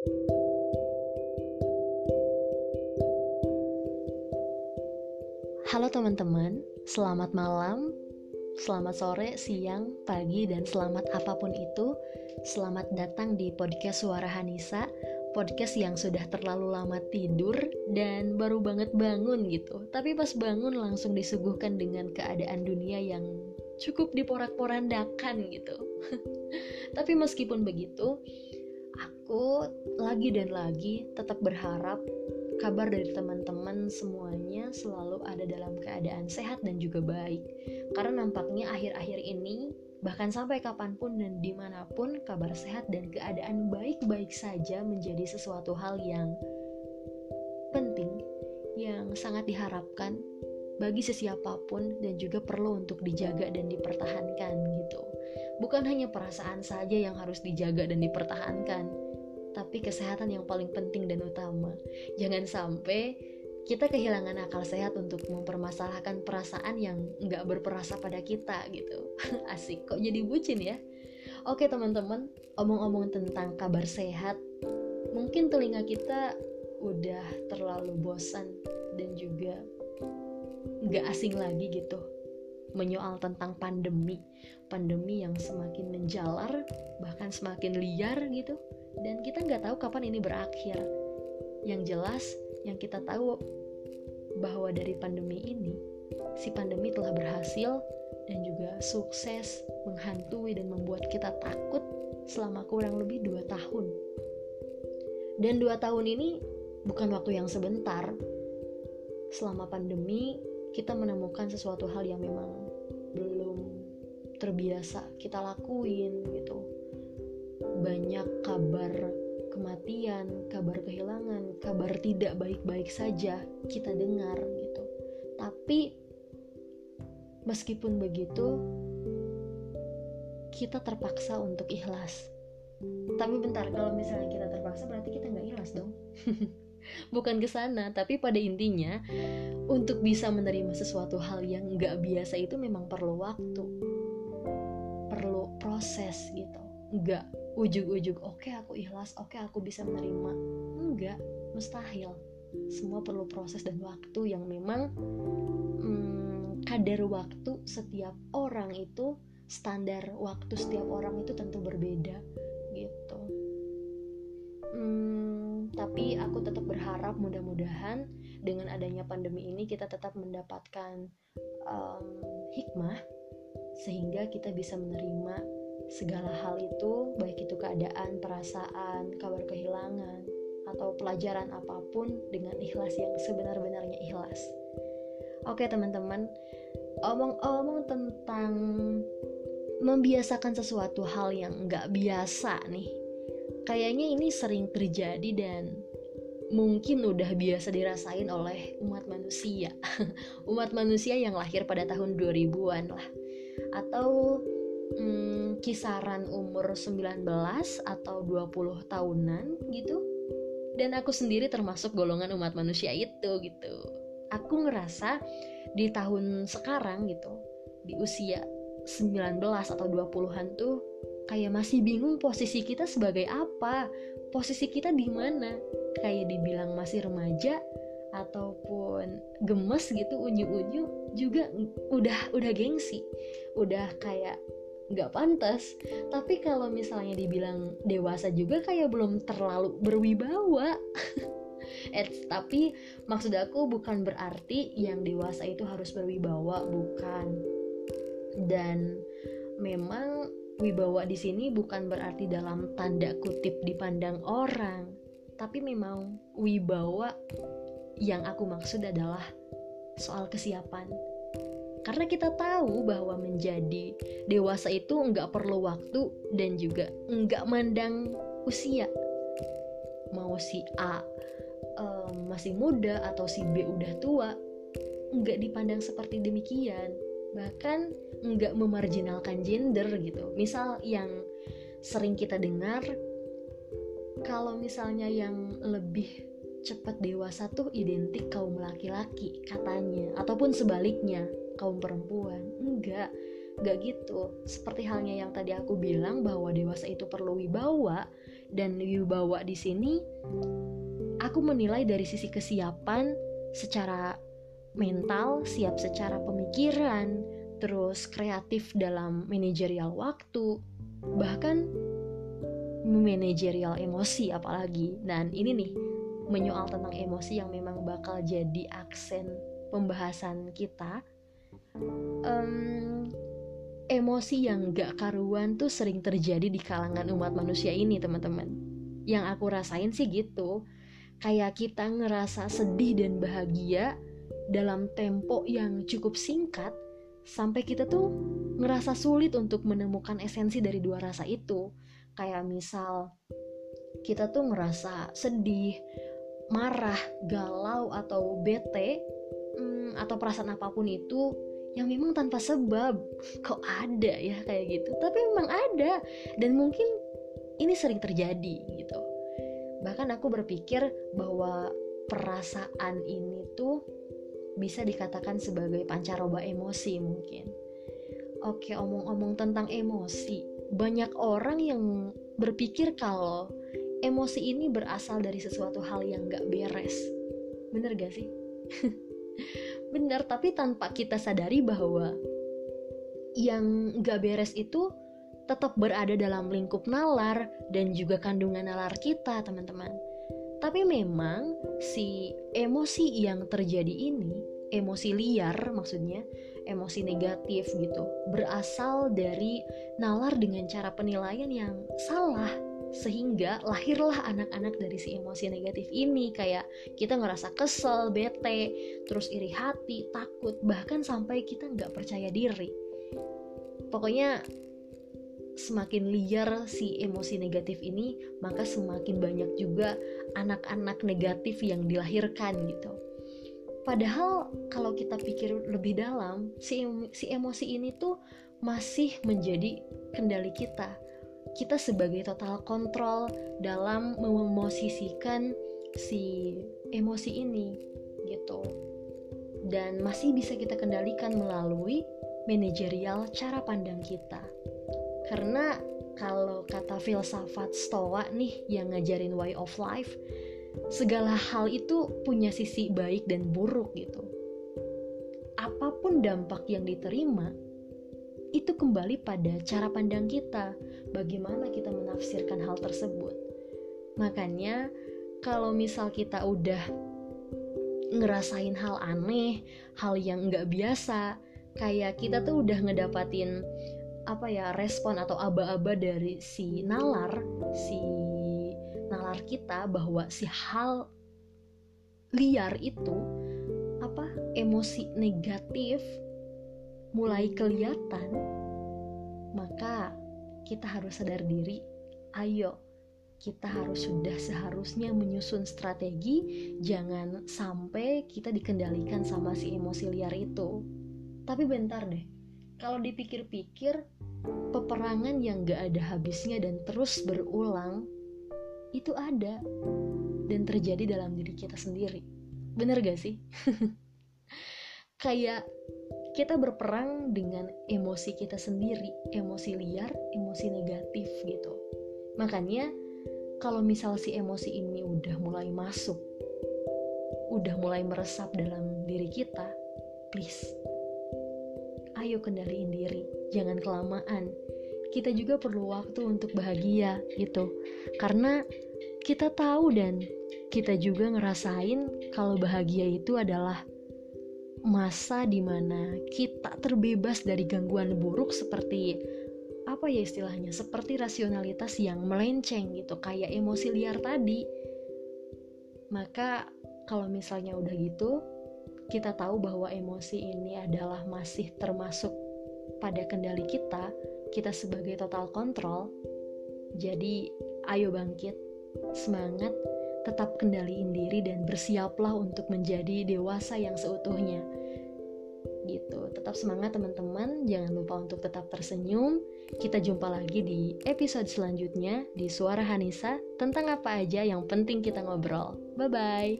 Halo teman-teman, selamat malam, selamat sore, siang, pagi, dan selamat apa pun itu. Selamat datang di podcast Suara Hanisa, podcast yang sudah terlalu lama tidur dan baru banget bangun gitu. Tapi pas bangun langsung disuguhkan dengan keadaan dunia yang cukup diporak-porandakan gitu. Tapi meskipun begitu, aku lagi dan lagi tetap berharap kabar dari teman-teman semuanya selalu ada dalam keadaan sehat dan juga baik. Karena nampaknya akhir-akhir ini, bahkan sampai kapan pun dan di mana pun, kabar sehat dan keadaan baik-baik saja menjadi sesuatu hal yang penting, yang sangat diharapkan bagi sesiapapun dan juga perlu untuk dijaga dan dipertahankan. Bukan hanya perasaan saja yang harus dijaga dan dipertahankan, tapi kesehatan yang paling penting dan utama. Jangan sampai kita kehilangan akal sehat untuk mempermasalahkan perasaan yang nggak berperasa pada kita gitu. Asik kok jadi bucin ya. Oke teman-teman, omong-omong tentang kabar sehat, mungkin telinga kita udah terlalu bosan dan juga nggak asing lagi gitu menyoal tentang pandemi pandemi yang semakin menjalar bahkan semakin liar gitu dan kita nggak tahu kapan ini berakhir. Yang jelas, yang kita tahu bahwa dari pandemi ini, si pandemi telah berhasil dan juga sukses menghantui dan membuat kita takut selama kurang lebih dua tahun. Dan dua tahun ini bukan waktu yang sebentar. Selama pandemi, kita menemukan sesuatu hal yang memang belum terbiasa kita lakuin gitu banyak kabar kematian, kabar kehilangan, kabar tidak baik-baik saja kita dengar gitu. Tapi meskipun begitu kita terpaksa untuk ikhlas. Tapi bentar, kalau misalnya kita terpaksa berarti kita nggak ikhlas dong. Bukan ke sana, tapi pada intinya untuk bisa menerima sesuatu hal yang nggak biasa itu memang perlu waktu, perlu proses gitu. Nggak ujuk-ujuk oke okay, aku ikhlas oke okay, aku bisa menerima. Enggak mustahil. Semua perlu proses dan waktu yang memang hmm, kadar waktu setiap orang itu standar waktu setiap orang itu tentu berbeda gitu. Hmm, tapi aku tetap berharap mudah-mudahan dengan adanya pandemi ini kita tetap mendapatkan um, hikmah sehingga kita bisa menerima segala hal itu, baik itu keadaan, perasaan, kabar kehilangan, atau pelajaran apa pun dengan ikhlas yang sebenar-benarnya ikhlas. Oke teman-teman, omong-omong tentang membiasakan sesuatu hal yang nggak biasa nih, kayaknya ini sering terjadi dan mungkin udah biasa dirasain oleh umat manusia. Umat manusia yang lahir pada tahun 2000-an lah. Atau hmm, kisaran umur 19 atau 20 tahunan gitu. Dan aku sendiri termasuk golongan umat manusia itu gitu. Aku ngerasa di tahun sekarang gitu di usia 19 atau 20-an tuh kayak masih bingung posisi kita sebagai apa posisi kita di mana. Kayak dibilang masih remaja ataupun gemes gitu unyu-unyu juga udah udah gengsi. Udah kayak nggak pantas. Tapi kalau misalnya dibilang dewasa juga kayak belum terlalu berwibawa. Eh, tapi maksud aku bukan berarti yang dewasa itu harus berwibawa bukan. Dan memang wibawa di sini bukan berarti dalam tanda kutip dipandang orang tapi memang wibawa yang aku maksud adalah soal kesiapan. Karena kita tahu bahwa menjadi dewasa itu nggak perlu waktu dan juga nggak mandang usia. Mau si A um, masih muda atau si B udah tua nggak dipandang seperti demikian bahkan nggak memarjinalkan gender gitu. Misal yang sering kita dengar kalau misalnya yang lebih cepat dewasa tuh identik kaum laki-laki katanya. Ataupun sebaliknya kaum perempuan. Enggak gak gitu. Seperti halnya yang tadi aku bilang bahwa dewasa itu perlu wibawa dan wibawa di sini aku menilai dari sisi kesiapan secara mental siap secara pemikiran terus kreatif dalam manajerial waktu bahkan manajerial emosi apalagi. Dan ini nih menyoal tentang emosi yang memang bakal jadi aksen pembahasan kita. Um, emosi yang gak karuan tuh sering terjadi di kalangan umat manusia ini teman-teman. Yang aku rasain sih gitu kayak kita ngerasa sedih dan bahagia dalam tempo yang cukup singkat sampai kita tuh ngerasa sulit untuk menemukan esensi dari dua rasa itu. Kayak misal kita tuh ngerasa sedih marah, galau atau bete hmm, atau perasaan apa pun itu yang memang tanpa sebab. Kok ada ya kayak gitu? Tapi memang ada dan mungkin ini sering terjadi gitu. Bahkan aku berpikir bahwa perasaan ini tuh bisa dikatakan sebagai pancaroba emosi mungkin oke omong-omong tentang emosi banyak orang yang berpikir kalau emosi ini berasal dari sesuatu hal yang gak beres. Bener gak sih? Bener, tapi tanpa kita sadari bahwa yang gak beres itu tetap berada dalam lingkup nalar dan juga kandungan nalar kita, teman-teman. Tapi memang si emosi yang terjadi ini, emosi liar maksudnya, emosi negatif gitu, berasal dari nalar dengan cara penilaian yang salah sehingga lahirlah anak-anak dari si emosi negatif ini kayak kita ngerasa kesel, bete, terus iri hati, takut, bahkan sampai kita nggak percaya diri. Pokoknya semakin liar si emosi negatif ini, maka semakin banyak juga anak-anak negatif yang dilahirkan gitu. Padahal kalau kita pikir lebih dalam, si, si emosi ini tuh masih menjadi kendali kita. Kita sebagai total kontrol dalam memosisikan si emosi ini gitu. Dan masih bisa kita kendalikan melalui manajerial cara pandang kita. Karena kalau kata filsafat stoa nih yang ngajarin way of life segala hal itu punya sisi baik dan buruk gitu apa pun dampak yang diterima itu kembali pada cara pandang kita, bagaimana kita menafsirkan hal tersebut. Makanya, kalau misal kita udah ngerasain hal aneh, hal yang nggak biasa, kayak kita tuh udah ngedapatin apa ya respon atau aba-aba dari si nalar, si nalar kita bahwa si hal liar itu apa emosi negatif mulai kelihatan, maka kita harus sadar diri. Ayo, kita harus sudah seharusnya menyusun strategi, jangan sampai kita dikendalikan sama si emosi liar itu. Tapi bentar deh, kalau dipikir-pikir, peperangan yang gak ada habisnya dan terus berulang, itu ada dan terjadi dalam diri kita sendiri. Bener gak sih? Kayak kita berperang dengan emosi kita sendiri, emosi liar, emosi negatif gitu. Makanya kalau misal si emosi ini udah mulai masuk, udah mulai meresap dalam diri kita, please, ayo kendaliin diri, jangan kelamaan. Kita juga perlu waktu untuk bahagia gitu, karena kita tahu dan kita juga ngerasain kalau bahagia itu adalah masa di mana kita terbebas dari gangguan buruk seperti apa ya istilahnya seperti rasionalitas yang melenceng gitu. Kayak emosi liar tadi. Maka kalau misalnya udah gitu kita tahu bahwa emosi ini adalah masih termasuk pada kendali kita kita sebagai total kontrol jadi ayo bangkit semangat tetap kendaliin diri dan bersiaplah untuk menjadi dewasa yang seutuhnya. Gitu. Tetap semangat teman-teman, jangan lupa untuk tetap tersenyum. Kita jumpa lagi di episode selanjutnya di Suara Hanisa tentang apa aja yang penting kita ngobrol. Bye bye.